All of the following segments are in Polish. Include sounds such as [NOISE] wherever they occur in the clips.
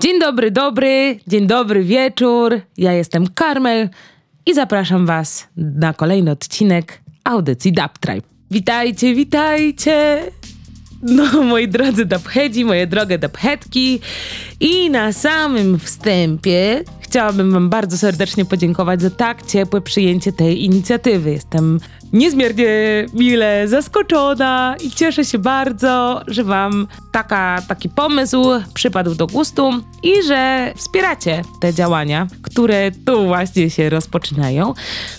Dzień dobry, dobry, dzień dobry wieczór. Ja jestem Karmel i zapraszam Was na kolejny odcinek audycji Dub Tribe. Witajcie, witajcie! No, moi drodzy dubheadzi, moje drogie dubheadki. I na samym wstępie chciałabym Wam bardzo serdecznie podziękować za tak ciepłe przyjęcie tej inicjatywy. Jestem niezmiernie mile zaskoczona i cieszę się bardzo, że Wam taka, taki pomysł przypadł do gustu i że wspieracie te działania, które tu właśnie się rozpoczynają.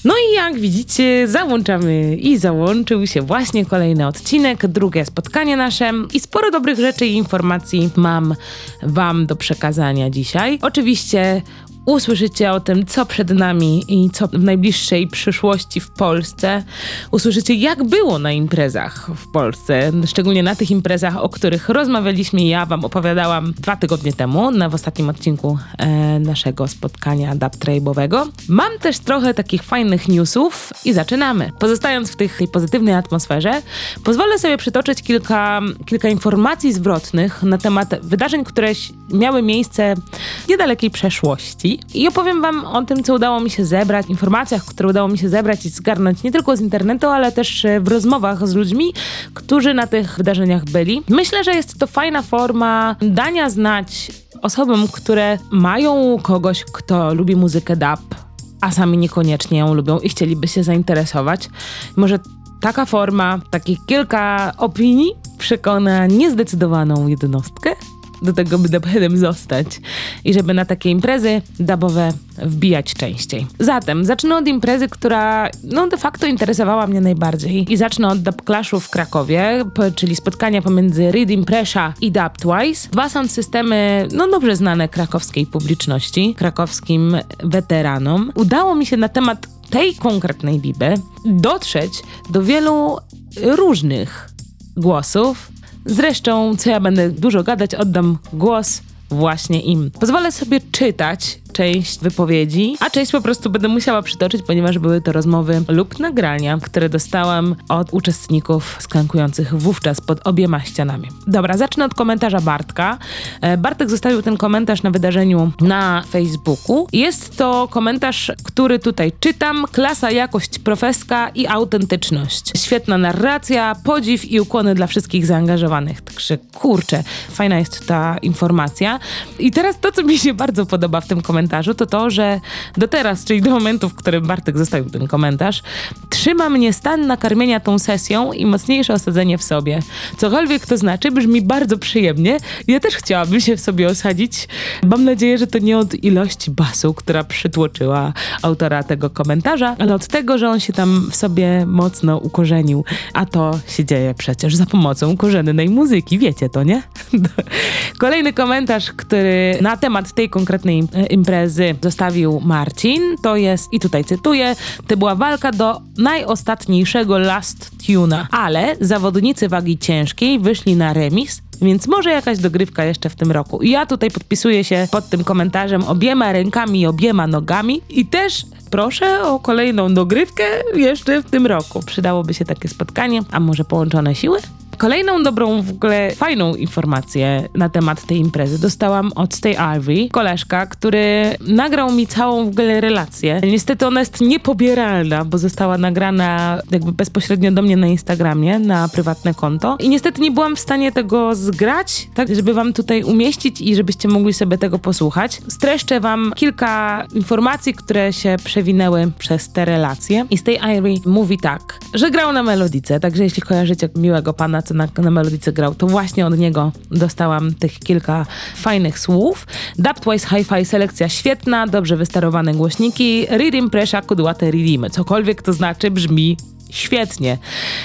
No i jak widzicie, załączamy i załączył się właśnie kolejny odcinek, drugie spotkanie nasze i sporo dobrych rzeczy i informacji mam Wam do przekazania dzisiaj. Oczywiście Usłyszycie o tym, co przed nami i co w najbliższej przyszłości w Polsce. Usłyszycie, jak było na imprezach w Polsce, szczególnie na tych imprezach, o których rozmawialiśmy ja Wam opowiadałam dwa tygodnie temu, na, w ostatnim odcinku e, naszego spotkania dubtrabe'owego. Mam też trochę takich fajnych newsów i zaczynamy. Pozostając w tej pozytywnej atmosferze, pozwolę sobie przytoczyć kilka, kilka informacji zwrotnych na temat wydarzeń, które miały miejsce w niedalekiej przeszłości i opowiem Wam o tym, co udało mi się zebrać, informacjach, które udało mi się zebrać i zgarnąć nie tylko z internetu, ale też e, w rozmowach z ludźmi, którzy na tych wydarzeniach byli. Myślę, że jest to fajna forma dania znać osobom, które mają kogoś, kto lubi muzykę dub, a sami niekoniecznie ją lubią i chcieliby się zainteresować. Może taka forma, takich kilka opinii przekona niezdecydowaną jednostkę do tego, by dubheadem zostać i żeby na takie imprezy dubowe wbijać częściej. Zatem zacznę od imprezy, która no de facto interesowała mnie najbardziej i zacznę od Dub Clashu w Krakowie, czyli spotkania pomiędzy Reading Pressure i Dub Twice. Dwa są systemy no dobrze znane krakowskiej publiczności, krakowskim weteranom. Udało mi się na temat tej konkretnej liby dotrzeć do wielu różnych głosów, Zresztą, co ja będę dużo gadać, oddam głos właśnie im. Pozwolę sobie czytać część wypowiedzi, a część po prostu będę musiała przytoczyć, ponieważ były to rozmowy lub nagrania, które dostałam od uczestników skankujących wówczas pod obiema ścianami. Dobra, zacznę od komentarza Bartka. E, Bartek zostawił ten komentarz na wydarzeniu na Facebooku. Jest to komentarz, który tutaj czytam. Klasa, jakość profeska i autentyczność. Świetna narracja, podziw i ukłony dla wszystkich zaangażowanych. Także kurczę, fajna jest ta informacja. I teraz to, co mi się bardzo podoba w tym komentarzu, komentarzu, to to, że do teraz, czyli do momentu, w którym Bartek zostawił ten komentarz, trzyma mnie stan nakarmienia tą sesją i mocniejsze osadzenie w sobie. Cokolwiek to znaczy, brzmi bardzo przyjemnie. Ja też chciałabym się w sobie osadzić. Mam nadzieję, że to nie od ilości basu, która przytłoczyła autora tego komentarza, ale od tego, że on się tam w sobie mocno ukorzenił. A to się dzieje przecież za pomocą ukorzennej muzyki, wiecie to, nie? [LAUGHS] Kolejny komentarz, który na temat tej konkretnej imprezy imprezy zostawił Marcin. To jest, i tutaj cytuję, to była walka do najostatniejszego last tuna, ale zawodnicy wagi ciężkiej wyszli na remis więc może jakaś dogrywka jeszcze w tym roku. I ja tutaj podpisuję się pod tym komentarzem obiema rękami i obiema nogami i też proszę o kolejną dogrywkę jeszcze w tym roku. Przydałoby się takie spotkanie, a może połączone siły? Kolejną dobrą, w ogóle fajną informację na temat tej imprezy dostałam od Stay Ivy, koleżka, który nagrał mi całą w ogóle relację. Niestety ona jest niepobieralna, bo została nagrana jakby bezpośrednio do mnie na Instagramie, na prywatne konto. I niestety nie byłam w stanie tego zgrać, tak żeby wam tutaj umieścić i żebyście mogli sobie tego posłuchać. Streszczę wam kilka informacji, które się przewinęły przez te relacje. I Stay Ivy mówi tak, że grał na melodice, także jeśli kojarzycie miłego pana, co na, na melodice grał, to właśnie od niego dostałam tych kilka fajnych słów. Dubtwise Hi-Fi selekcja świetna, dobrze wysterowane głośniki, Reading Pressure kudłate readimy. Cokolwiek to znaczy, brzmi świetnie.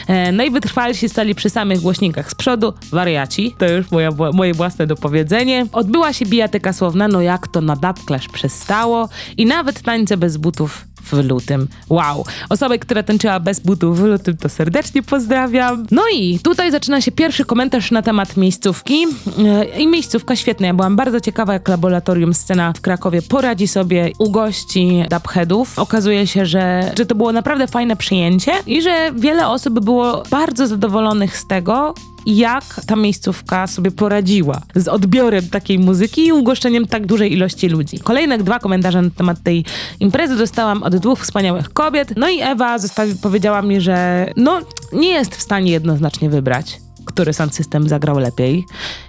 E, najwytrwalsi stali przy samych głośnikach z przodu, wariaci, to już moja, moje własne dopowiedzenie. Odbyła się bijatyka słowna, no jak to na Dub Clash przestało i nawet tańce bez butów w lutym. Wow. Osoby, która tańczyła bez butów w lutym, to serdecznie pozdrawiam. No i tutaj zaczyna się pierwszy komentarz na temat miejscówki. E, I miejscówka świetna. Ja byłam bardzo ciekawa, jak laboratorium scena w Krakowie poradzi sobie u gości dubheadów. Okazuje się, że, że to było naprawdę fajne przyjęcie i że wiele osób było bardzo zadowolonych z tego, jak ta miejscówka sobie poradziła z odbiorem takiej muzyki i ugoszczeniem tak dużej ilości ludzi. Kolejne dwa komentarze na temat tej imprezy dostałam od dwóch wspaniałych kobiet. No i Ewa powiedziała mi, że no nie jest w stanie jednoznacznie wybrać który sound system zagrał lepiej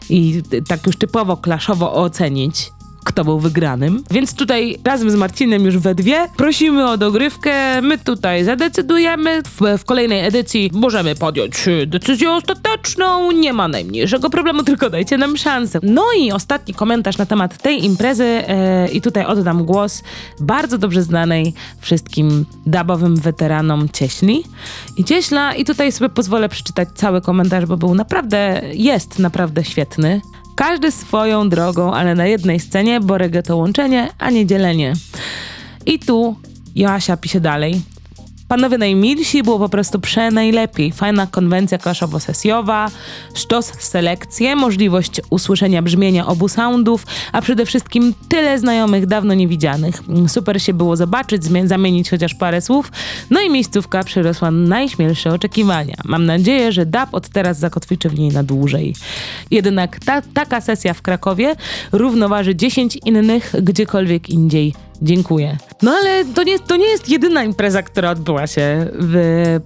i tak już typowo klaszowo ocenić kto był wygranym. Więc tutaj razem z Marcinem już we dwie prosimy o dogrywkę. My tutaj zadecydujemy. W, w kolejnej edycji możemy podjąć decyzję ostateczną. Nie ma najmniejszego problemu, [LAUGHS] tylko dajcie nam szansę. No i ostatni komentarz na temat tej imprezy e, i tutaj oddam głos bardzo dobrze znanej wszystkim dubowym weteranom Cieśli. I Cieśla, i tutaj sobie pozwolę przeczytać cały komentarz, bo był naprawdę, jest naprawdę świetny. Każdy swoją drogą, ale na jednej scenie, bo reggae to łączenie, a nie dzielenie. I tu Joasia pisze dalej. Panowie najmilsi było po prostu przenajlepiej. Fajna konwencja klaszowo-sesjowa, sztos selekcje, możliwość usłyszenia brzmienia obu soundów, a przede wszystkim tyle znajomych dawno niewidzianych. Super się było zobaczyć, zamienić chociaż parę słów, no i miejscówka przyrosła najśmielsze oczekiwania. Mam nadzieję, że DAP od teraz zakotwiczy w niej na dłużej. Jednak ta, taka sesja w Krakowie równoważy 10 innych gdziekolwiek indziej Dziękuję. No ale to nie, to nie jest jedyna impreza, która odbyła się w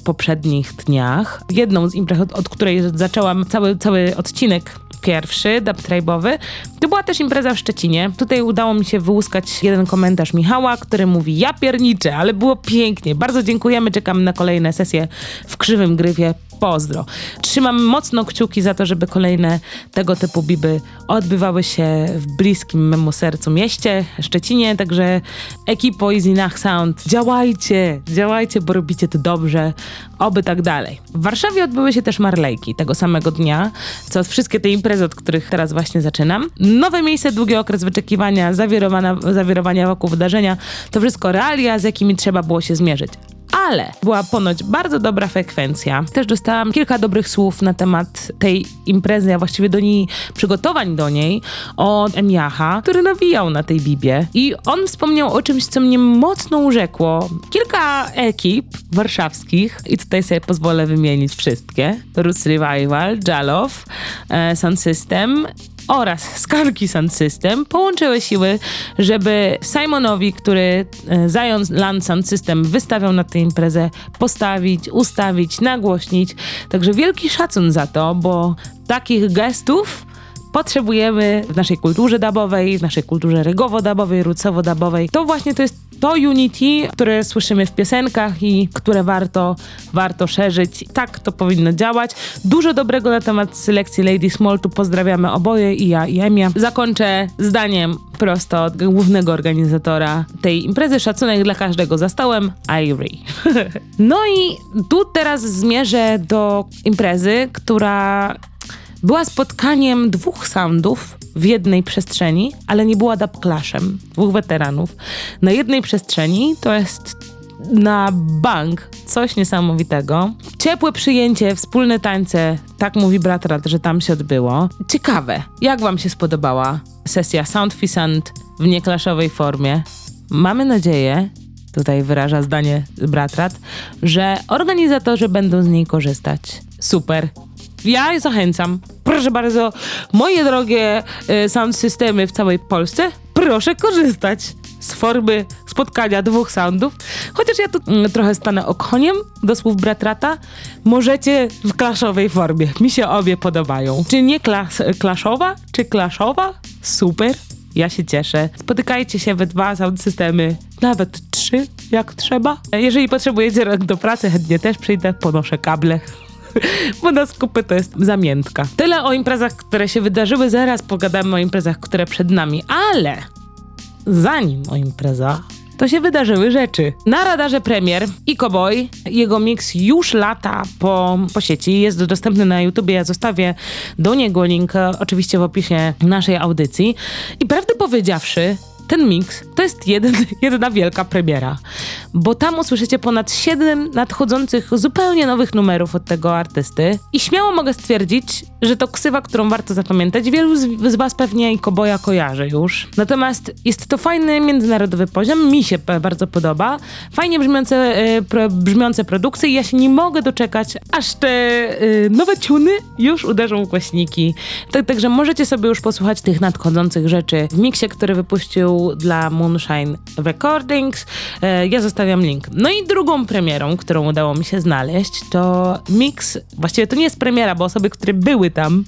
poprzednich dniach. Jedną z imprez, od, od której zaczęłam cały, cały odcinek pierwszy, dub tribe'owy, to była też impreza w Szczecinie. Tutaj udało mi się wyłuskać jeden komentarz Michała, który mówi, ja pierniczę, ale było pięknie. Bardzo dziękujemy, czekamy na kolejne sesje w Krzywym Grywie pozdro. Trzymam mocno kciuki za to, żeby kolejne tego typu biby odbywały się w bliskim memu sercu mieście, Szczecinie, także ekipo Easy Nach Sound, działajcie, działajcie, bo robicie to dobrze, oby tak dalej. W Warszawie odbyły się też Marlejki tego samego dnia, co wszystkie te imprezy, od których teraz właśnie zaczynam. Nowe miejsce, długi okres wyczekiwania, zawirowania, wokół wydarzenia, to wszystko realia, z jakimi trzeba było się zmierzyć ale była ponoć bardzo dobra frekwencja. Też dostałam kilka dobrych słów na temat tej imprezy, a właściwie do niej, przygotowań do niej od Emiacha, który nawijał na tej bibie. I on wspomniał o czymś, co mnie mocno urzekło. Kilka ekip warszawskich, i tutaj sobie pozwolę wymienić wszystkie. Roots Revival, Jalow, e, Sound System oraz Skarki Sound System połączyły siły, żeby Simonowi, który e, zajął Land Sound System, wystawiał na tę imprezę, postawić, ustawić, nagłośnić. Także wielki szacun za to, bo takich gestów potrzebujemy w naszej kulturze dabowej, w naszej kulturze regowo-dabowej, rucowo-dabowej. To właśnie to jest to unity, które słyszymy w piosenkach i które warto, warto szerzyć. Tak to powinno działać. Dużo dobrego na temat selekcji Lady Small. Tu pozdrawiamy oboje i ja i Emia. Zakończę zdaniem prosto od głównego organizatora tej imprezy. Szacunek dla każdego za stołem, Irie. [LAUGHS] no i tu teraz zmierzę do imprezy, która była spotkaniem dwóch soundów w jednej przestrzeni, ale nie była dubclashem dwóch weteranów. Na jednej przestrzeni to jest na bank coś niesamowitego. Ciepłe przyjęcie, wspólne tańce, tak mówi brat Rad, że tam się odbyło. Ciekawe, jak wam się spodobała sesja Sound Fisant w nieklaszowej formie? Mamy nadzieję, tutaj wyraża zdanie Bratrat, że organizatorzy będą z niej korzystać. Super. Ja zachęcam. Proszę bardzo, moje drogie y, sound systemy w całej Polsce, proszę korzystać z formy spotkania dwóch soundów. Chociaż ja tu mm, trochę stanę okoniem do słów Bratrata. Możecie w klaszowej formie. Mi się obie podobają. Czy nie klas klaszowa, czy klaszowa? Super. Ja się cieszę. Spotykajcie się we dwa sound systemy, nawet trzy, jak trzeba. Jeżeli potrzebujecie rok do pracy, chętnie też przyjdę, ponoszę kable. [LAUGHS] bo na skupy to jest zamiętka. Tyle o imprezach, które się wydarzyły, zaraz pogadamy o imprezach, które przed nami, ale zanim o imprezach, to się wydarzyły rzeczy. Na radarze premier i Cowboy, jego miks już lata po, po sieci, jest dostępny na YouTubie, ja zostawię do niego link oczywiście w opisie naszej audycji. I prawdę powiedziawszy, ten miks to jest jeden, [LAUGHS] jedna wielka premiera, bo tam usłyszycie ponad 7 nadchodzących zupełnie nowych numerów od tego artysty i śmiało mogę stwierdzić, że to ksywa, którą warto zapamiętać. Wielu z, z was pewnie i Koboja kojarzy już. Natomiast jest to fajny międzynarodowy poziom, mi się bardzo podoba. Fajnie brzmiące, e, pro, brzmiące produkcje i ja się nie mogę doczekać, aż te e, nowe ciuny już uderzą w głośniki. Tak, także możecie sobie już posłuchać tych nadchodzących rzeczy w miksie, który wypuścił dla Moonshine Recordings. E, ja zostawiam link. No i drugą premierą, którą udało mi się znaleźć, to mix, właściwie to nie jest premiera, bo osoby, które były tam,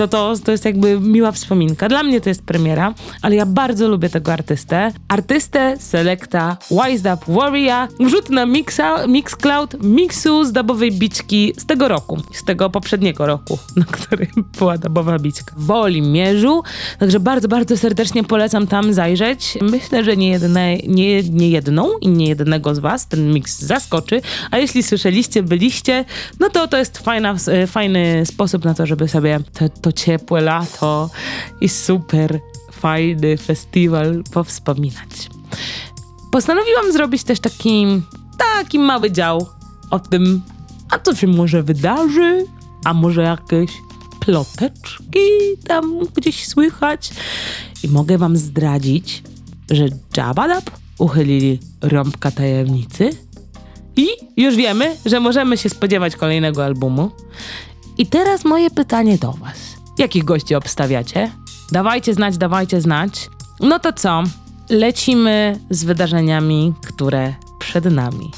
to, to, to jest jakby miła wspominka. Dla mnie to jest premiera, ale ja bardzo lubię tego artystę. Artystę Selecta Wise Up Warrior. Wrzut na mixa, Mixcloud miksu z dubowej biczki z tego roku, z tego poprzedniego roku, [LAUGHS] na którym była dubowa biczka. W Olimierzu, także bardzo, bardzo serdecznie polecam tam zajrzeć. Myślę, że nie, jedne, nie, nie jedną i nie jednego z was ten miks zaskoczy, a jeśli słyszeliście, byliście, no to to jest fajna, fajny sposób na to, żeby sobie to, to to ciepłe lato i super fajny festiwal powspominać. Postanowiłam zrobić też taki, taki mały dział o tym, a co się może wydarzy, a może jakieś ploteczki tam gdzieś słychać. I mogę wam zdradzić, że Jabadab uchylili rąbka tajemnicy i już wiemy, że możemy się spodziewać kolejnego albumu. I teraz moje pytanie do was. Jakich gości obstawiacie? Dawajcie znać, dawajcie znać. No to co? Lecimy z wydarzeniami, które przed nami.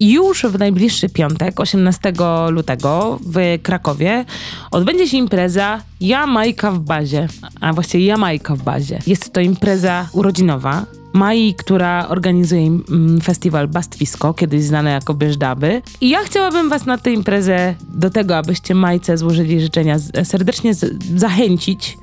Już w najbliższy piątek, 18 lutego w Krakowie odbędzie się impreza Jamajka w bazie, a właściwie Jamajka w bazie. Jest to impreza urodzinowa, Mai, która organizuje mm, festiwal Bastwisko, kiedyś znane jako Bieżdaby. I ja chciałabym was na tę imprezę do tego, abyście Majce złożyli życzenia, serdecznie zachęcić.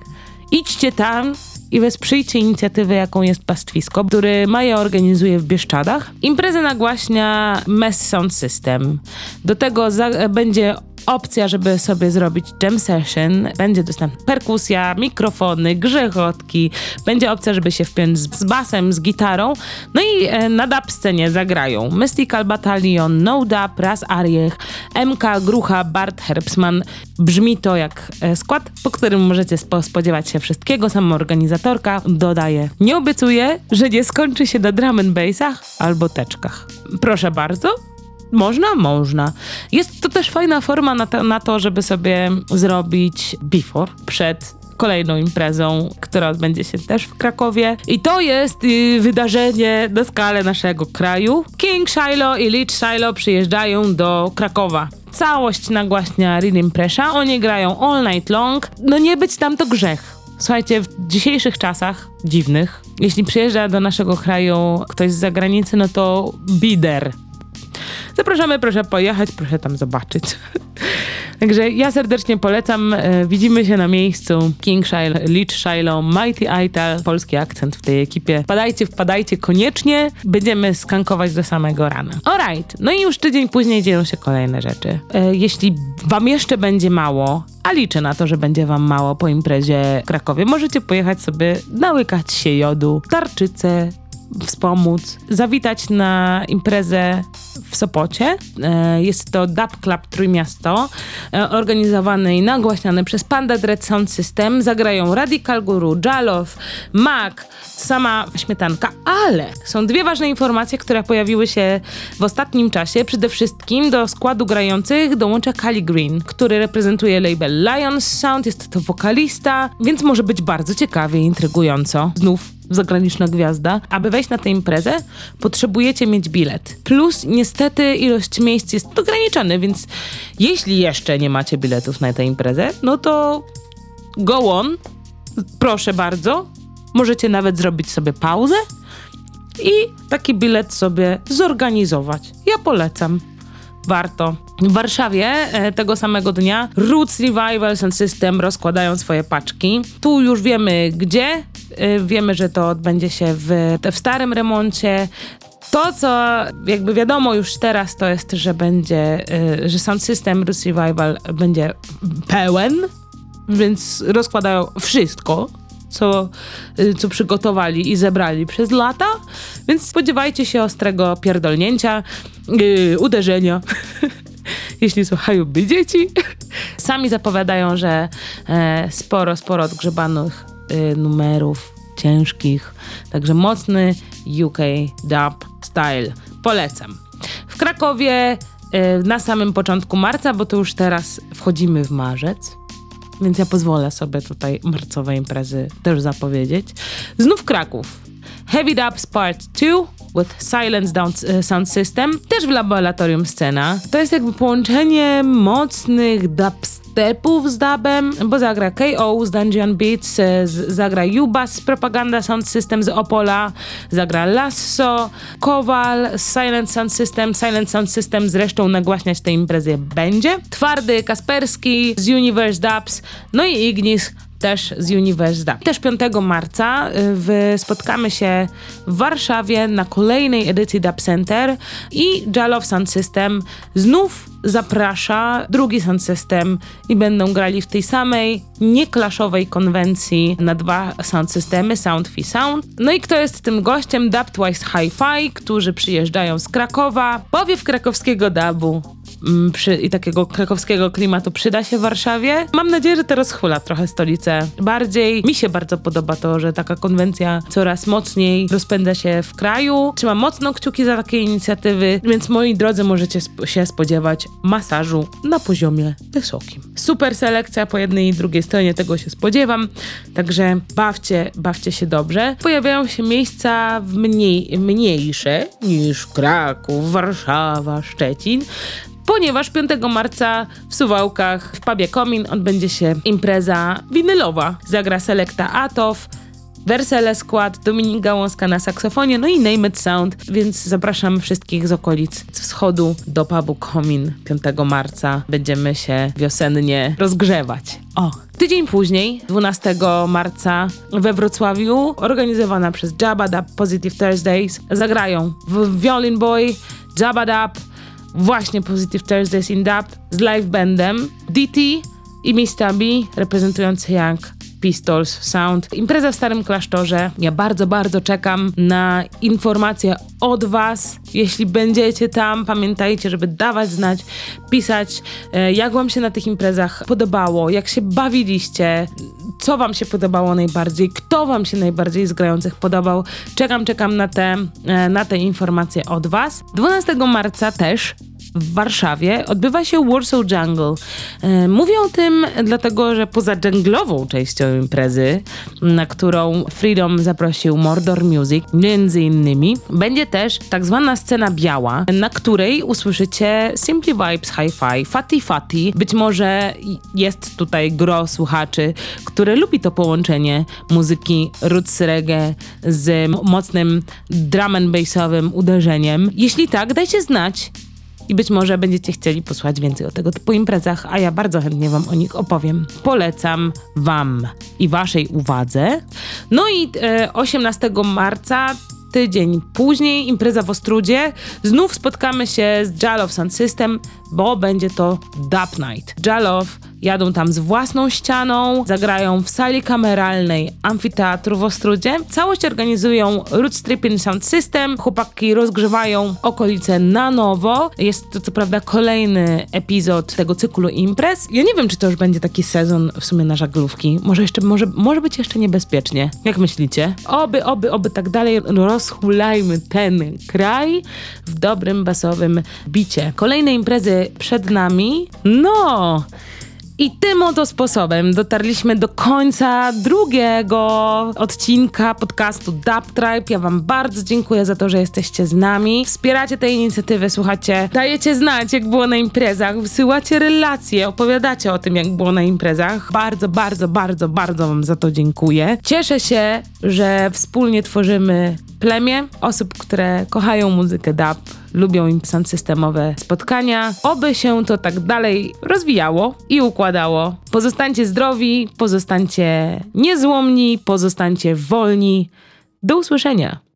Idźcie tam, i wesprzyjcie inicjatywę, jaką jest Pastwisko, który Maja organizuje w Bieszczadach. Imprezę nagłaśnia Mess Sound System. Do tego będzie opcja, żeby sobie zrobić jam session. Będzie dostępna perkusja, mikrofony, grzechotki. Będzie opcja, żeby się wpiąć z, basem, z gitarą. No i e, na dub scenie zagrają Mystical Battalion, No Dub, Raz Ariech, MK, Grucha, Bart Herbsman. Brzmi to jak e, skład, po którym możecie spo spodziewać się wszystkiego. Sama organizatorka dodaje. Nie obiecuję, że nie skończy się na drum and bassach albo teczkach. Proszę bardzo, można? Można. Jest to też fajna forma na to, na to żeby sobie zrobić before, przed kolejną imprezą, która odbędzie się też w Krakowie. I to jest y, wydarzenie na skalę naszego kraju. King Shiloh i Leech Shiloh przyjeżdżają do Krakowa. Całość nagłaśnia Rhythm Pressure. Oni grają all night long. No nie być tam to grzech. Słuchajcie, w dzisiejszych czasach dziwnych, jeśli przyjeżdża do naszego kraju ktoś z zagranicy, no to bider Zapraszamy, proszę pojechać, proszę tam zobaczyć. Także ja serdecznie polecam. E, widzimy się na miejscu. King Shiloh, Leech Shiloh, Mighty Ital, polski akcent w tej ekipie. Wpadajcie, wpadajcie koniecznie. Będziemy skankować do samego rana. Alright. No i już tydzień później dzieją się kolejne rzeczy. E, jeśli wam jeszcze będzie mało, a liczę na to, że będzie wam mało po imprezie w Krakowie, możecie pojechać sobie nałykać się jodu, tarczycę, wspomóc, zawitać na imprezę w Sopocie. E, jest to Dub Club Trójmiasto, e, organizowany i nagłaśniany przez Panda Dread Sound System. Zagrają Radical Guru, Jalow, Mac, sama śmietanka, ale są dwie ważne informacje, które pojawiły się w ostatnim czasie. Przede wszystkim do składu grających dołącza Kali Green, który reprezentuje label Lions Sound, jest to wokalista, więc może być bardzo ciekawie i intrygująco. Znów zagraniczna gwiazda. Aby wejść na tę imprezę, potrzebujecie mieć bilet. Plus, niestety, ilość miejsc jest ograniczona, więc jeśli jeszcze nie macie biletów na tę imprezę, no to go on, proszę bardzo. Możecie nawet zrobić sobie pauzę i taki bilet sobie zorganizować. Ja polecam. Warto. W Warszawie e, tego samego dnia Roots Revivals and System rozkładają swoje paczki. Tu już wiemy gdzie. E, wiemy, że to odbędzie się w, w starym remoncie. To, co jakby wiadomo już teraz, to jest, że będzie, e, że Sound System Roots Revival będzie pełen, więc rozkładają wszystko co, co przygotowali i zebrali przez lata, więc spodziewajcie się ostrego pierdolnięcia, yy, uderzenia. [LAUGHS] Jeśli słuchają by dzieci. Sami zapowiadają, że e, sporo, sporo odgrzebanych y, numerów ciężkich. Także mocny UK dub style. Polecam. W Krakowie y, na samym początku marca, bo to już teraz wchodzimy w marzec. Więc ja pozwolę sobie tutaj marcowe imprezy też zapowiedzieć. Znów Kraków. Heavy Dubs Part 2 with Silence Down e, Sound System, też w laboratorium scena. To jest jakby połączenie mocnych dubstepów z dubem, bo zagra KO z Dungeon Beats, e, zagra Ubas z Propaganda Sound System z Opola, zagra Lasso, Kowal z Silent Sound System, Silent Sound System zresztą nagłaśniać tej imprezy będzie. Twardy Kasperski z Universe Dubs, no i Ignis też z Uniwersytetu. Też 5 marca y, w, spotkamy się w Warszawie na kolejnej edycji Dub Center i Jalow Sound System znów zaprasza drugi sound system i będą grali w tej samej nieklaszowej konwencji na dwa sound systemy, Sound fi Sound. No i kto jest tym gościem? Dub Twice Hi-Fi, którzy przyjeżdżają z Krakowa. Powiew krakowskiego dubu przy, i takiego krakowskiego klimatu przyda się Warszawie. Mam nadzieję, że to rozchula trochę stolicę bardziej. Mi się bardzo podoba to, że taka konwencja coraz mocniej rozpędza się w kraju. Trzymam mocno kciuki za takie inicjatywy, więc moi drodzy możecie sp się spodziewać masażu na poziomie wysokim. Super selekcja po jednej i drugiej stronie, tego się spodziewam. Także bawcie, bawcie się dobrze. Pojawiają się miejsca mniej, mniejsze niż Kraków, Warszawa, Szczecin ponieważ 5 marca w Suwałkach w pubie Komin odbędzie się impreza winylowa. Zagra Selekta Atow, Wersele skład, Dominik Gałązka na saksofonie, no i Name It Sound, więc zapraszam wszystkich z okolic wschodu do pubu Komin 5 marca. Będziemy się wiosennie rozgrzewać. O! Tydzień później, 12 marca we Wrocławiu, organizowana przez Jabba Dub Positive Thursdays, zagrają w Violin Boy, Jabba Dub, właśnie Positive Thursdays in Dub z live bandem DT i Mr. B reprezentujący Young Pistols Sound. Impreza w Starym Klasztorze. Ja bardzo, bardzo czekam na informacje od Was. Jeśli będziecie tam, pamiętajcie, żeby dawać znać, pisać, e, jak Wam się na tych imprezach podobało, jak się bawiliście, co Wam się podobało najbardziej, kto Wam się najbardziej z grających podobał. Czekam, czekam na te, e, na te informacje od Was. 12 marca też w Warszawie odbywa się Warsaw Jungle. E, mówię o tym dlatego, że poza dżunglową częścią imprezy, na którą Freedom zaprosił Mordor Music, między innymi, będzie też tak zwana scena biała, na której usłyszycie Simply Vibes Hi-Fi, Fatty Fatty. Być może jest tutaj gro słuchaczy, które lubi to połączenie muzyki roots reggae z mocnym drum and bassowym uderzeniem. Jeśli tak, dajcie znać i być może będziecie chcieli posłuchać więcej o tego typu imprezach, a ja bardzo chętnie Wam o nich opowiem. Polecam Wam i Waszej uwadze. No i e, 18 marca tydzień później impreza w Ostrudzie. Znów spotkamy się z Jalow Sound System, bo będzie to Dub Night. Jalow jadą tam z własną ścianą, zagrają w sali kameralnej amfiteatru w Ostrudzie. Całość organizują Root Stripping Sound System. Chłopaki rozgrzewają okolice na nowo. Jest to co prawda kolejny epizod tego cyklu imprez. Ja nie wiem, czy to już będzie taki sezon w sumie na żaglówki. Może jeszcze, może, może być jeszcze niebezpiecznie. Jak myślicie? Oby, oby, oby tak dalej rozchulajmy ten kraj w dobrym basowym bicie. Kolejne imprezy przed nami. No! I tym oto sposobem dotarliśmy do końca drugiego odcinka podcastu Dub Tribe. Ja Wam bardzo dziękuję za to, że jesteście z nami. Wspieracie tę inicjatywę, słuchacie, dajecie znać, jak było na imprezach, wysyłacie relacje, opowiadacie o tym, jak było na imprezach. Bardzo, bardzo, bardzo, bardzo Wam za to dziękuję. Cieszę się, że wspólnie tworzymy plemię osób, które kochają muzykę dub, lubią im systemowe spotkania. Oby się to tak dalej rozwijało i układało. Pozostańcie zdrowi, pozostańcie niezłomni, pozostańcie wolni. Do usłyszenia.